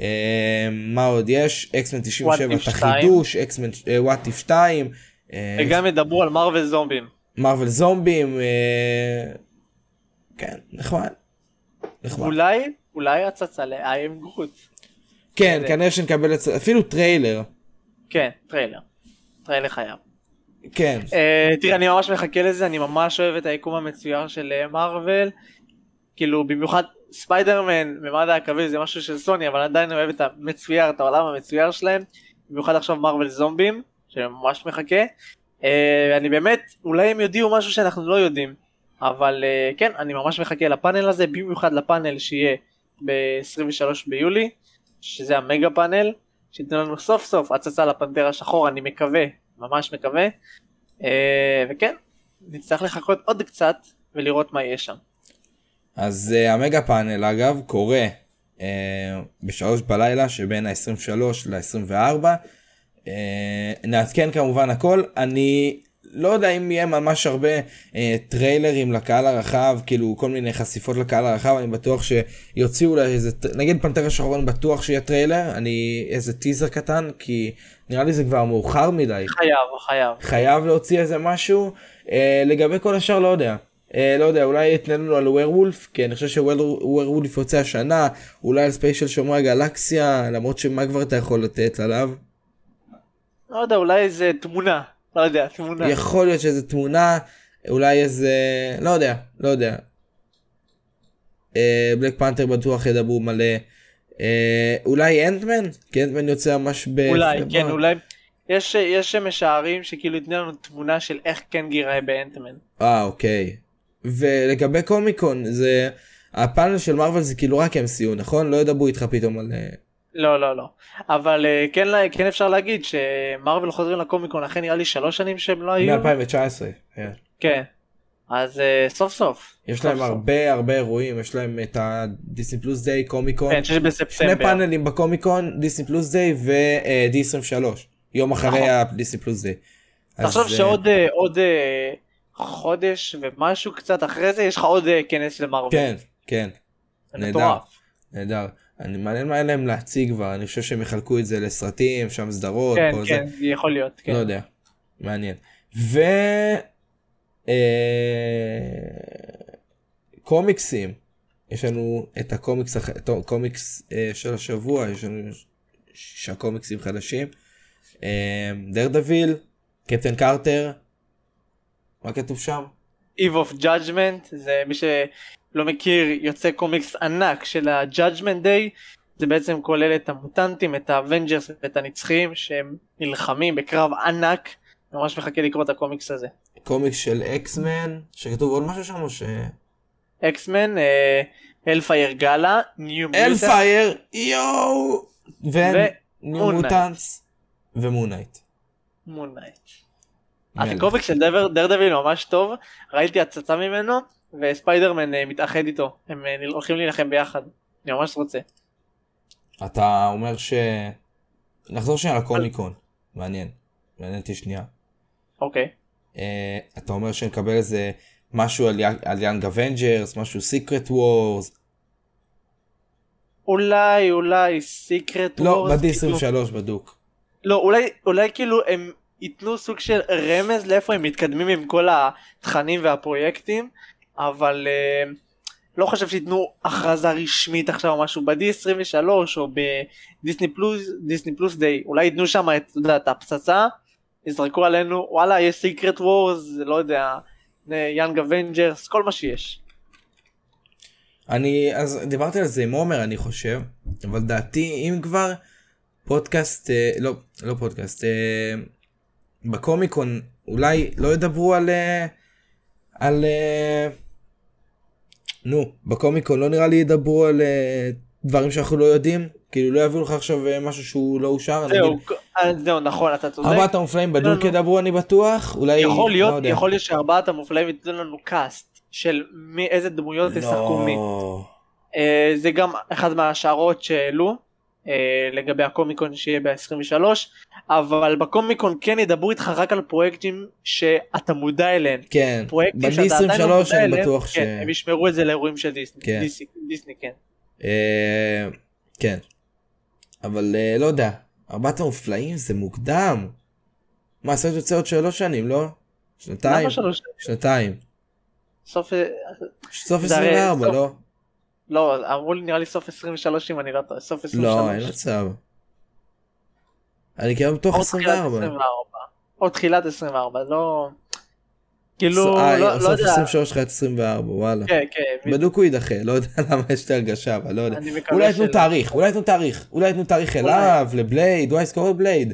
אה, מה עוד יש? X-Men 97 את What If 2. החידוש, X-Men What If 2. אה, וגם ידברו על מרוויל זומבים. מרוויל זומבים. אה, כן, נחמד. נחמד. אולי, אולי הצצה ל-I am. כן, זה- כנראה שנקבל את זה, אפילו טריילר. כן, טריילר. טריילר חייב. כן. Uh, תראה, אני ממש מחכה לזה, אני ממש אוהב את היקום המצויר של אה, מארוול. כאילו, במיוחד ספיידרמן, ממד העכביש זה משהו של סוני, אבל עדיין אוהב את המצויר, את העולם המצויר שלהם. במיוחד עכשיו מארוול זומבים, שממש מחכה. Uh, אני באמת, אולי הם יודיעו משהו שאנחנו לא יודעים. אבל uh, כן, אני ממש מחכה לפאנל הזה, במיוחד לפאנל שיהיה ב-23 ביולי, שזה המגה פאנל, שייתנו לנו סוף סוף הצצה לפנתר השחור, אני מקווה, ממש מקווה. אה, וכן, נצטרך לחכות עוד קצת ולראות מה יהיה שם. אז uh, המגה פאנל אגב קורה uh, בשלוש בלילה שבין ה-23 ל-24. Uh, נעדכן כמובן הכל. אני לא יודע אם יהיה ממש הרבה uh, טריילרים לקהל הרחב, כאילו כל מיני חשיפות לקהל הרחב, אני בטוח שיוציאו אולי איזה, ט- נגיד פנתר השחור אני בטוח שיהיה טריילר, אני איזה טיזר קטן, כי נראה לי זה כבר מאוחר מדי. חייב, חייב. חייב להוציא איזה משהו. אה, לגבי כל השאר לא יודע. אה, לא יודע, אולי יתנה לנו על Werewolf, כי אני חושב ש Werewolf יוצא השנה, אולי על special שומרי הגלקסיה, למרות שמה כבר אתה יכול לתת עליו? לא יודע, אולי איזה תמונה. לא יודע, תמונה. יכול להיות שזה תמונה, אולי איזה... לא יודע, לא יודע. אה, בלק פנתר בטוח ידברו מלא. אה, אולי אנטמן? כי אנטמן יוצא ממש ב... אולי, בפברואר. כן, אולי. יש יש משערים שכאילו ייתנו לנו תמונה של איך כן ייראה באנטמן. אה אוקיי. ולגבי קומיקון זה הפאנל של מרוויל זה כאילו רק MCU נכון? לא ידברו איתך פתאום על... אה, לא, לא, לא. אבל אה, כן, כן אפשר להגיד שמרוויל חוזרים לקומיקון אחרי נראה לי שלוש שנים שהם לא היו. מ-2019. כן. כן. אז אה, סוף סוף. יש סוף להם סוף. הרבה הרבה אירועים יש להם את הדיסני פלוס דיי קומיקון. כן, בספטמבר. שני פאנלים בקומיקון דיסני פלוס דיי ו-D23 יום אחרי נכון. הדיסני פלוס דיי. תחשוב אז, אה, שעוד אה, עוד אה, חודש ומשהו קצת אחרי זה יש לך עוד אה, כנס של מרוויל. כן כן נהדר. נהדר. אני מעניין מה אין להם להציג כבר אני חושב שהם יחלקו את זה לסרטים שם סדרות. כן, כן, זה. יכול להיות. כן. לא יודע, מעניין. ו... אה, קומיקסים, יש לנו את הקומיקס, את הקומיקס אה, של השבוע, יש לנו שישה קומיקסים חדשים. דר דביל, קפטן קרטר, מה כתוב שם? Eve of Judgment זה מי שלא מכיר יוצא קומיקס ענק של ה-Judgment Day זה בעצם כולל את המוטנטים את האבנג'רס ואת הנצחים שהם נלחמים בקרב ענק ממש מחכה לקרוא את הקומיקס הזה. קומיקס של X-Men, שכתוב עוד משהו שם או ש... X-Men, Hellfire Gala, New Hellfire, יואו! ו New. Mutants ו Moon Knight. Moon Knight. מלך. הקומיקס של דבר דרדוויל ממש טוב, ראיתי הצצה ממנו וספיידרמן אה, מתאחד איתו, הם אה, הולכים להילחם ביחד, אני ממש רוצה. אתה אומר ש... נחזור שנייה לקומיקון, מעניין, מעניין אותי שנייה. אוקיי. אה, אתה אומר שנקבל איזה משהו על, Young Avengers, משהו Secret Wars, אולי אולי Secret לא, ב-D23 בדוק. לא אולי אולי כאילו הם ייתנו סוג של רמז לאיפה הם מתקדמים עם כל התכנים והפרויקטים אבל uh, לא חושב שייתנו הכרזה רשמית עכשיו או משהו ב-D23 או בדיסני פלוס דיסני פלוס Day אולי ייתנו שם את, יודע, את הפצצה יזרקו עלינו וואלה יש Secret Wars לא יודע Young Avengers כל מה שיש. אני, אז דיברתי על זה עם עומר אני חושב, אבל דעתי אם כבר פודקאסט, אה, לא, לא פודקאסט, אה, בקומיקון אולי לא ידברו על... אה, על... אה, נו, בקומיקון לא נראה לי ידברו על אה, דברים שאנחנו לא יודעים. כאילו לא יביאו לך עכשיו משהו שהוא לא אושר. זהו, נגיד, זהו, נכון, אתה צודק. ארבעת המופלאים בדוק לא. ידברו אני בטוח. אולי... יכול לא להיות, יודע. יכול להיות שארבעת המופלאים ייתנו לנו קאסט של מי, איזה דמויות ישחקו מי. לא. אה, זה גם אחד מההשערות שהעלו לגבי הקומיקון שיהיה ב-23, אבל בקומיקון כן ידברו איתך רק על פרויקטים שאתה מודע אליהם. כן. פרויקטים ב- שאתה עדיין לא D23 מודע אני בטוח ש... כן, הם ישמרו את זה לאירועים של דיסני, כן. דיסני, דיסני כן. אה, כן. אבל אה, לא יודע. ארבעת המופלאים זה מוקדם. מה, הסרט יוצא עוד שלוש שנים, לא? שנתיים? למה שלוש? שנתיים. סוף, אה, סוף זה הרי 24, סוף- לא? לא, אמרו לי נראה לי סוף 23 אם אני לא טועה, סוף 23. לא, אין מצב. אני כאילו בתוך או תחילת 24. 24. או תחילת 24, לא... כאילו, אה, לא לא סוף יודע. 23 תחילת 24, וואלה. כן, כן, בדוק הוא יידחה, לא יודע למה יש לי הרגשה, אבל לא יודע. אולי ייתנו שלא. תאריך, אולי ייתנו תאריך, אולי ייתנו תאריך. אליו, לבלייד, וואי, סקור את בלייד.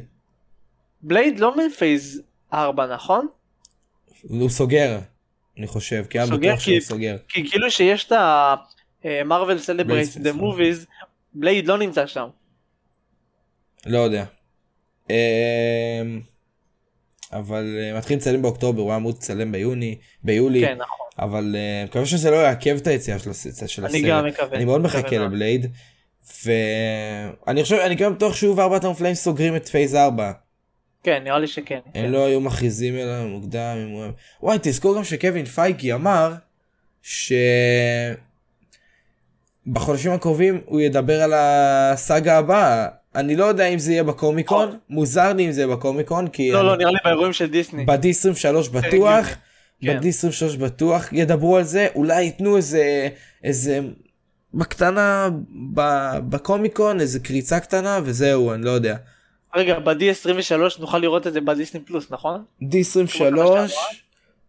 בלייד לא מ phase 4 נכון? הוא סוגר, אני חושב, כי היה בטוח שהוא סוגר. כי כאילו שיש את ה... Marvel Celebrates the Movies, בלייד לא נמצא שם. לא יודע. אמ, אבל אה, מתחילים לצלם באוקטובר, הוא היה אמור לצלם ביוני, ביולי, כן, נכון. אבל אה, מקווה שזה לא יעכב את היציאה של של הסרט. אני גם מקווה. אני מאוד מקווה מחכה. לבלייד. ואני חושב, אני גם בטוח שהוא וארבעת המופלאים סוגרים את phase 4. כן, נראה לי שכן. כן. הם לא היו מכריזים אליו מוקדם. הוא... וואי, תזכור גם שקווין פייגי אמר ש... בחודשים הקרובים הוא ידבר על הסאגה הבאה. אני לא יודע אם זה יהיה בקומיקון, מוזר לי אם זה יהיה בקומיקון, כי לא, אני- לא, נראה לי באירועים של דיסני. ב-D23 בטוח, כן. ב-D23 בטוח ידברו על זה, אולי ייתנו איזה, איזה, בקטנה, ב- בקומיקון, איזה קריצה קטנה, וזהו, אני לא יודע. רגע, ב-D23 נוכל לראות את זה בדיסני פלוס, נכון? D23, כמו שנה שעברה?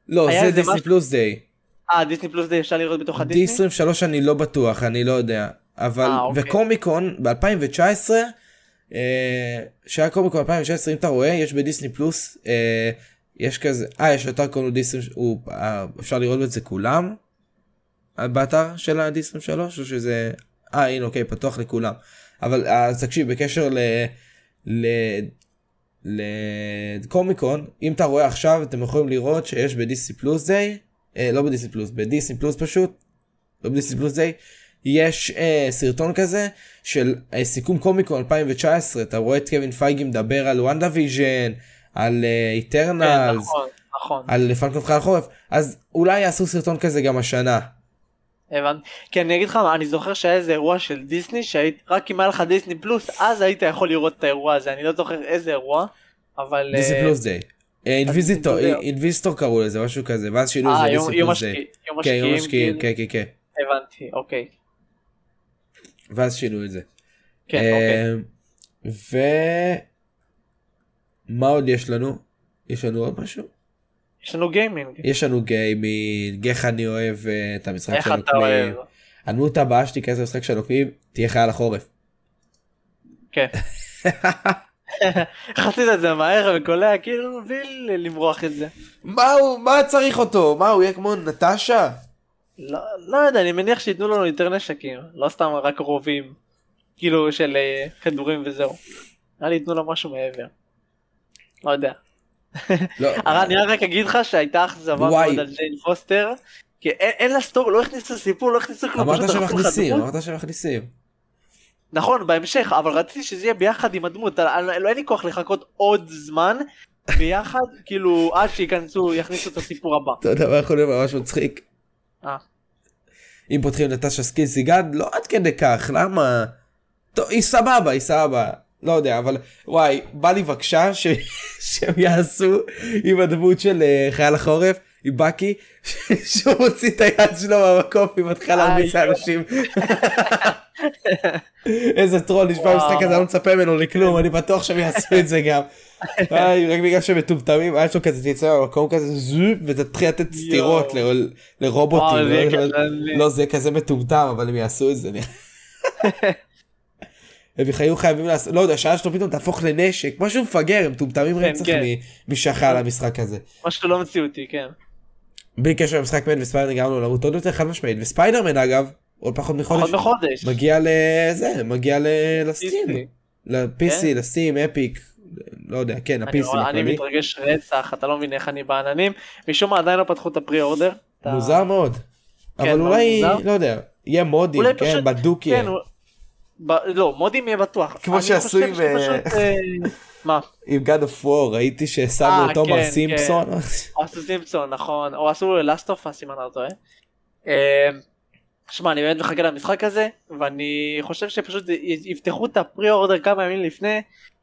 לא, זה דיסני פלוס דיי. אה, דיסני פלוס זה אפשר לראות בתוך הדיסני? D23 אני לא בטוח, אני לא יודע. אבל, אה, אוקיי. וקומיקון ב-2019, אה, שהיה קומיקון ב-2019, אם אתה רואה, יש בדיסני פלוס, אה, יש כזה, אה, יש אתר קוראים לו דיסני, הוא, אה, אפשר לראות את זה כולם? אה, באתר של ה-D23, או שזה, אה, הנה, אוקיי, פתוח לכולם. אבל, אז תקשיב, בקשר ל... ל... לקומיקון, אם אתה רואה עכשיו, אתם יכולים לראות שיש בדיסני פלוס Day, אה, לא בדיסני פלוס, בדיסני פלוס פשוט, לא בדיסני פלוס Day, יש אה, סרטון כזה של אה, סיכום קומיקון 2019, אתה רואה את קווין פייגי מדבר על וונדה ויז'ן, על כן, Eternals, נכון, נכון. על פאנקום חייל חורף, אז אולי יעשו סרטון כזה גם השנה. הבנתי. כן, אני אגיד לך מה, אני זוכר שהיה איזה אירוע של דיסני, שרק אם היה לך דיסני פלוס, אז היית יכול לראות את האירוע הזה, אני לא זוכר איזה אירוע, אבל... דיסני אה, פלוס דיי. פלוס דיי. אינביזיטור קראו לזה, משהו כזה, ואז שינו את אה, זה יום פלוס דיי. משקיעים, יום כן, משקיעים, כאילו. כן, כן, כן. הבנתי, אוקיי. ואז שינו את זה. כן, אוקיי. אמ, ו... מה עוד יש לנו? יש לנו עוד משהו? יש לנו גיימינג. יש לנו גיימינג, איך אני אוהב אה, את המשחק של? הנוקמים. הדמות הבאה שלי כזה משחק של הנוקמים תהיה חייל החורף. כן. חצית את זה מהר וקולע, כאילו, בלי למרוח את זה. מה הוא, מה צריך אותו? מה הוא יהיה כמו נטשה? לא, לא יודע, אני מניח שייתנו לנו יותר נשקים, לא סתם רק רובים, כאילו של אה, כדורים וזהו. נראה לי ייתנו לו משהו מעבר. לא יודע. לא, אני רק אגיד לך שהייתה אכזבה. מאוד על ג'יין פוסטר, כי אין, לה סטור, לא הכניסו סיפור, לא הכניסו כלום. אמרת שמכניסים. אמרת שמכניסים. נכון, בהמשך, אבל רציתי שזה יהיה ביחד עם הדמות, אני- לא אין לי כוח לחכות עוד זמן, ביחד, כאילו, עד שייכנסו, יכניסו את הסיפור הבא. אתה יודע מה יכול להיות ממש מצחיק? אה. אם פותחים נטשה סקילסיגד לא עד כדי כך למה? טוב היא סבבה היא סבבה לא יודע אבל וואי בא לי בבקשה ש... שהם יעשו עם הדמות של אה, חייל החורף עם בקי שהוא מוציא את היד שלו מהמקום והיא מתחילה להרביץ לאנשים. איזה טרול נשמע. משחק כזה אני לא מצפה ממנו לכלום אני בטוח שהם יעשו את זה גם. רק בגלל שהם מטומטמים היה שלו כזה תצא מהמקום כזה זופ ותתחיל לתת סטירות לרובוטים. לא- קטלני. לא זה כזה מטומטם אבל הם יעשו את זה. הם היו חייבים לעשות, לא יודע, שהיד שלו פתאום תהפוך לנשק, משהו מפגר, הם מטומטמים כן, רצח כן. מ- מי שאחראי על המשחק הזה. משהו לא מציאותי, כן. בלי קשר למשחק מן וספיידרמן גרם לו למות עוד יותר חד משמעית, וספיידרמן אגב, עוד פחות מחודש, פחות מחודש. מגיע לזה, מגיע לסטים, PC. ל-PC, כן. לסטים, אפיק, לא יודע, כן, ה-PC אני. מתרגש רצח, אתה לא מבין איך אני בעננים. משום מה עדיין לא פתחו את הפרי אורדר. אתה- מוזר מאוד. אבל מאוד אולי. לא יודע, יהיה מודים, כן, בדוק יהיה. כן, ב- לא, מודים יהיה בטוח. כמו אני שעשו עם, אה, אה, מה? עם God of War, ראיתי ששמו אה, אותו מר כן, סימפסון. או עשו סימפסון, נכון, או עשו לאסט אוף אס אם אני לא טועה. אה, שמע, אני באמת מחכה למשחק הזה, ואני חושב שפשוט יפתחו את הפרי אורדר כמה ימים לפני,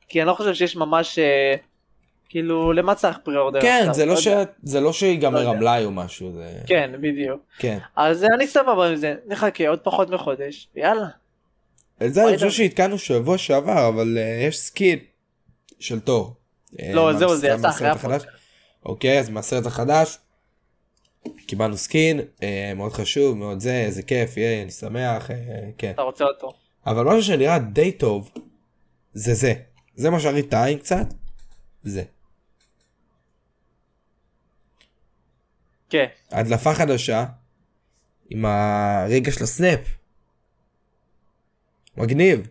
כי אני לא חושב שיש ממש, אה, כאילו, למה צריך pre-order? כן, עכשיו? זה לא לא ש-. זה לא לא שיגמר יודע. המלאי או משהו, זה... כן, בדיוק. כן. אז אה, אני סבבה עם זה, נחכה עוד פחות מחודש, ויאללה. את זה אני חושב. שעדכנו שבוע שעבר, אבל אה, יש skin של תור. אה, לא, זהו, זה יצא אחרי. הפודקאסט. אוקיי, אז מהסרט החדש קיבלנו skin, אה, מאוד חשוב, מאוד זה, איזה כיף, יהיה, אני שמח, אה, כן. אתה רוצה אותו. אבל משהו שנראה די טוב, זה זה. זה מה שהראית את העין קצת, זה. כן, הדלפה חדשה, עם הרגע של הסנאפ. מגניב.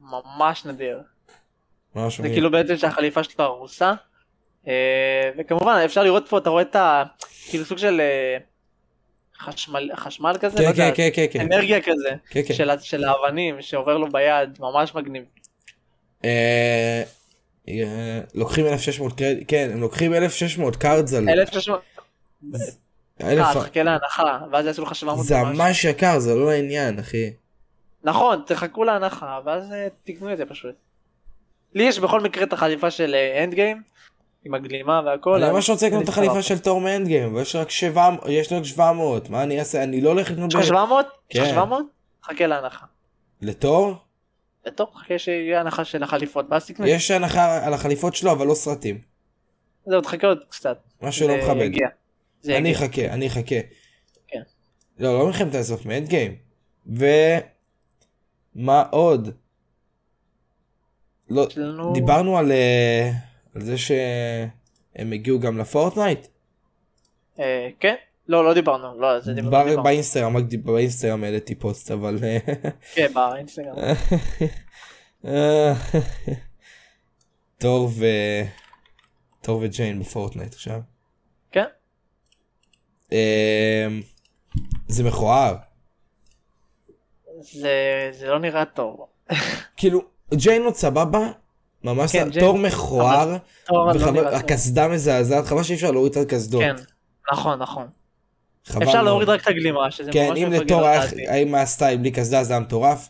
ממש נדיר. ממש זה מגניב. כאילו בעצם שהחליפה שלו הרוסה. אה, וכמובן אפשר לראות פה אתה רואה את ה... כאילו סוג של אה, חשמל חשמל כזה, לא כן, יודע, כן, כן, כן, כן. אנרגיה כזה, כן, כן. של של האבנים שעובר לו ביד, ממש מגניב. אה, אה, לוקחים 1600 קרדיט, כן, הם לוקחים 1600 cards על... 1600, אלף- אה, תחכה להנחה, ואז יעשו לך 700 זה. ממש יקר, זה לא לעניין, אחי. נכון, תחכו להנחה, ואז אה, תקנו את זה פשוט. לי יש בכל מקרה את החליפה של Endgame, עם הגלימה והכל. אני ממש רוצה לקנות את החליפה. של תור מאנד גיים, ויש רק 700, יש רק 700, מה אני אעשה? אני לא הולך לקנות יש לך 700? יש לך כן. 700? חכה להנחה. לתור? טוב, חכה שיהיה הנחה של החליפות, ואז זה. יש הנחה על החליפות שלו, אבל לא סרטים. זהו, תחכה עוד קצת. משהו לא מכבד. אני. אחכה, אני אחכה. כן. לא, לא מלחמת האסוף, מאנד גיים. ומה עוד? לא, דיברנו על, אה, על זה שהם הגיעו גם לפורטנייט. אה, כן? לא, לא דיברנו. לא, זה דיברנו. בר- דיברנו. באינסטגרם, רק באינסטגרם העליתי פוסט, אבל... אה, כן, באינסטגרם. אה, תור ו... תור וג'יין בפורטנייט עכשיו. כן? אה, זה מכוער. זה זה לא נראה טוב. כאילו, ג'יין עוד סבבה, ממש כן, תור מכוער, לא. והקסדה מזעזעת, חבל שאי אפשר להוריד את הקסדות. כן, נכון, נכון. אפשר. להוריד רק את הגלימה, שזה כן, ממש מפגר לתור. האם היה סטייל בלי קסדה זה היה מטורף.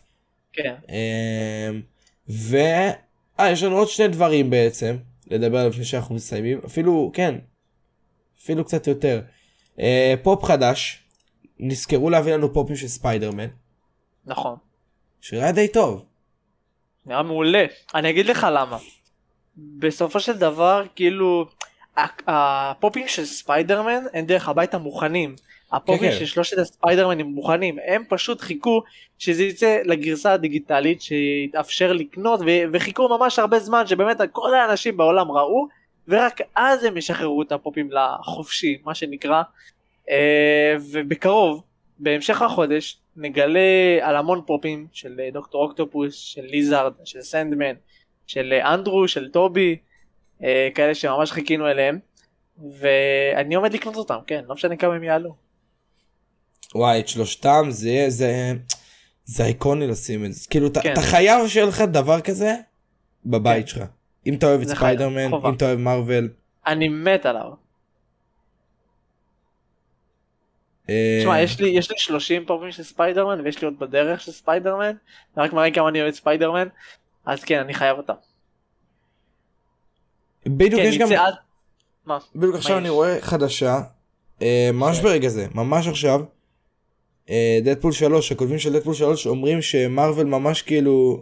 כן. אמ, ו... אה, יש לנו עוד שני דברים בעצם, לדבר עליהם לפני שאנחנו מסיימים, אפילו, כן, אפילו קצת יותר. אה, פופ חדש, נזכרו להביא לנו פופים של ספיידרמן, נכון. שנראה די טוב. נראה מעולה. אני אגיד לך למה. בסופו של דבר, כאילו, הפופים של ספיידרמן הם דרך הביתה מוכנים. הפופים כן. של שלושת הספיידרמנים מוכנים. הם פשוט חיכו שזה יצא לגרסה הדיגיטלית שיתאפשר לקנות ו- וחיכו ממש הרבה זמן שבאמת כל האנשים בעולם ראו ורק אז הם ישחררו את הפופים לחופשי מה שנקרא אה, ובקרוב בהמשך החודש נגלה על המון פופים של אה, דוקטור אוקטופוס של ליזארד של סנדמן של אה, אנדרו של טובי אה, כאלה שממש חיכינו אליהם ואני עומד לקנות אותם כן לא משנה כמה הם יעלו וואי, את שלושתם זה זה... זה איקוני לשים את זה. כאילו, אתה- כן. אתה חייב שיהיה לך דבר כזה בבית שלך. אם אתה אוהב את ספיידרמן. אם אתה אוהב מארוול. אני מת עליו אה, תשמע, יש לי, יש לי 30 פופים של ספיידרמן ויש לי עוד בדרך של ספיידרמן, זה רק מראה כמה אני אוהב ספיידרמן, אז כן, אני חייב אותם. בדיוק כן, יש גם... עד... מה? בדיוק עכשיו יש? אני רואה חדשה, אה, ממש כן. ברגע זה, ממש עכשיו, דדפול 3, הכותבים של דדפול 3 אומרים שמארוול ממש כאילו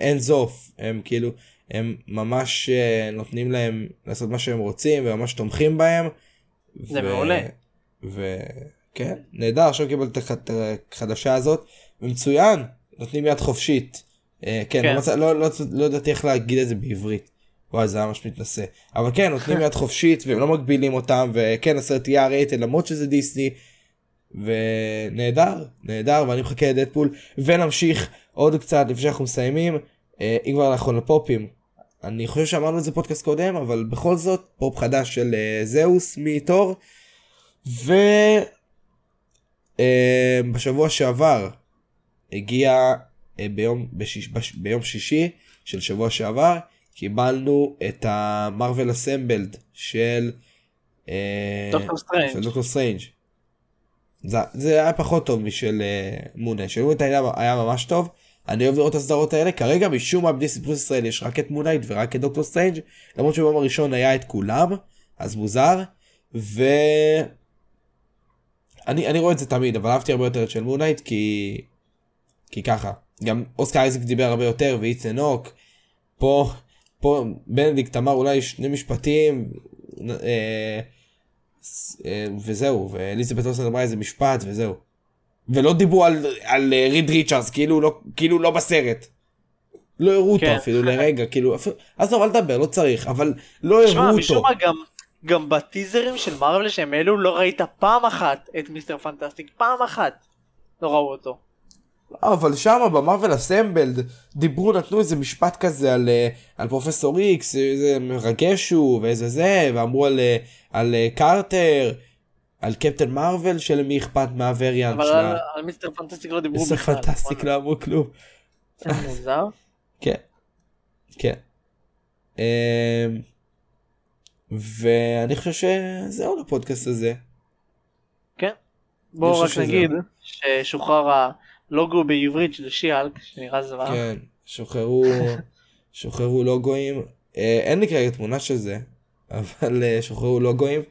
אין זוף, הם כאילו, הם ממש אה, נותנים להם לעשות מה שהם רוצים וממש תומכים בהם. זה מעולה. וכן, נהדר, עכשיו קיבלת את הח- את החדשה הזאת, ומצוין, נותנים יד חופשית אה, כן, כן. לא, לא, לא, לא ידעתי איך להגיד את זה בעברית. וואי זה היה ממש מתנשא. אבל כן נותנים יד חופשית והם לא מגבילים אותם וכן הסרט יהיה רייטד למרות שזה דיסני. ונהדר נהדר ואני מחכה לדדפול ונמשיך עוד קצת לפני שאנחנו מסיימים אה, אם כבר אנחנו לפופים. אני חושב שאמרנו את זה פודקאסט קודם אבל בכל זאת פופ חדש של אה, זאוס מתור. ו... אה, בשבוע שעבר הגיע אה, ביום, בשיש, בש, ביום שישי של שבוע שעבר קיבלנו את ה Marvel Assembled של אה, דוקטור סטרנג'. של דוקטור סטרנג'. זה, זה היה פחות טוב משל uh, מונה, של מונה היה, היה ממש טוב. אני אוהב לראות את הסדרות האלה, כרגע משום מה בדיסני פלוס ישראל יש רק את Moon Knight ורק את דוקטור סטרנג' למרות שביום הראשון היה את כולם, אז מוזר. ו... אני, אני רואה את זה תמיד, אבל אהבתי הרבה יותר את של Moon Knight כי... כי ככה. גם אוסקר אייזק דיבר הרבה יותר ואיתן הוק. פה, פה בנדיקט אמר אולי שני משפטים. אה, אה, וזהו, ואליזבת אולסן אמרה איזה משפט וזהו. ולא דיברו על, על אה, ריד ריצ'רס, כאילו לא, כאילו לא בסרט. לא הראו אותו כן. אפילו לרגע, כאילו, אפילו, עזוב, אל תדבר, לא צריך, אבל לא הראו משום אותו. מה גם, גם בטיזרים של מארוול שהם העלו לא ראית פעם אחת את מיסטר פנטסטיק, פעם אחת לא ראו אותו. אבל שמה במרוויל אסמבלד דיברו נתנו איזה משפט כזה על, אה, על פרופסור איקס איזה מרגש הוא ואיזה זה ואמרו על, אה, על אה, קרטר על קפטן מרוויל שלמי אכפת מהווריאנט אבל שלה. על, על מיסטר פנטסטיק לא דיברו בכלל. פנטסטיק לא אמרו כלום. זה מוזר. כן. כן. ואני חושב שזהו לפודקאסט הזה. כן. בואו רק שזה- נגיד ששוחרר הלוגו בעברית של שיאלק שנראה זוועה. כן. שוחררו שוחררו לוגויים. אה, אין לי כרגע תמונה של זה. אבל אה, שוחררו לוגוים.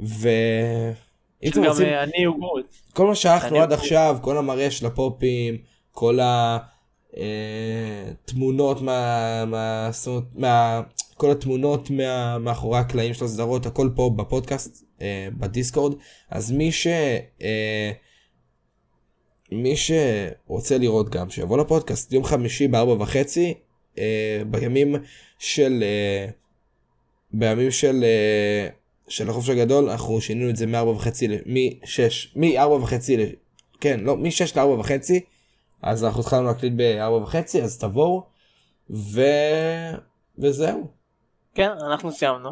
ואם אתם גם רוצים אה, אני הוגות. כל מה אני עד. עכשיו, כל המראה של הפופים, כל התמונות מה... מה... מה... כל התמונות מה... מאחורי הקלעים של הסדרות, הכל פה בפודקאסט, אה, בדיסקורד. אז מי ש... אה, מי שרוצה לראות גם, שיבוא לפודקאסט יום חמישי בארבע וחצי, אה, בימים של... אה, בימים של... אה, של החופש הגדול אנחנו שינינו את זה מ-4 וחצי, מ-6, מ-4 וחצי, ל- כן, לא, מ-6 ל-4 וחצי, אז אנחנו התחלנו להקליט ב-4 וחצי, אז תבואו, ו... וזהו. כן, אנחנו סיימנו.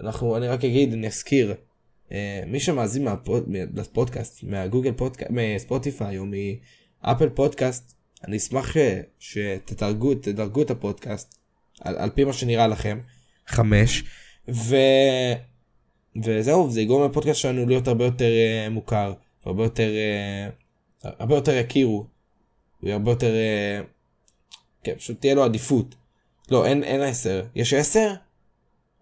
אנחנו, אני רק אגיד, אני אזכיר, אה, מי שמאזין מהפוד, לפודקאסט, מהגוגל פודקאסט, מספוטיפיי או מאפל פודקאסט, אני אשמח ש, שתדרגו תדרגו את הפודקאסט, על, על פי מה שנראה לכם, חמש, ו... וזהו, זה יגרום לפודקאסט שלנו להיות הרבה יותר אה, מוכר, הרבה יותר, אה, הרבה יותר יכירו, הוא הרבה יותר, אה, כן, פשוט תהיה לו עדיפות. לא, אין, אין עשר, יש עשר?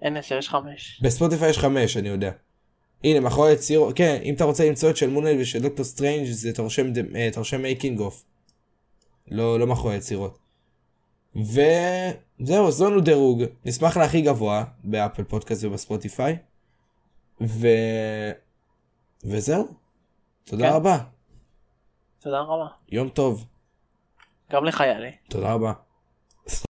אין עשר, יש חמש. בספוטיפיי יש חמש, אני יודע. הנה, מאחורי יציר, כן, אם אתה רוצה למצוא את של Moon Knight ושל דוקטור סטרנג' זה אה, רשום making of. לא, לא מאחורי יצירות. וזהו, אז לנו דירוג, נשמח להכי גבוה באפל פודקאסט ובספוטיפיי. ו... וזהו. תודה כן. רבה. תודה רבה. יום טוב. גם לך יאללה. תודה רבה.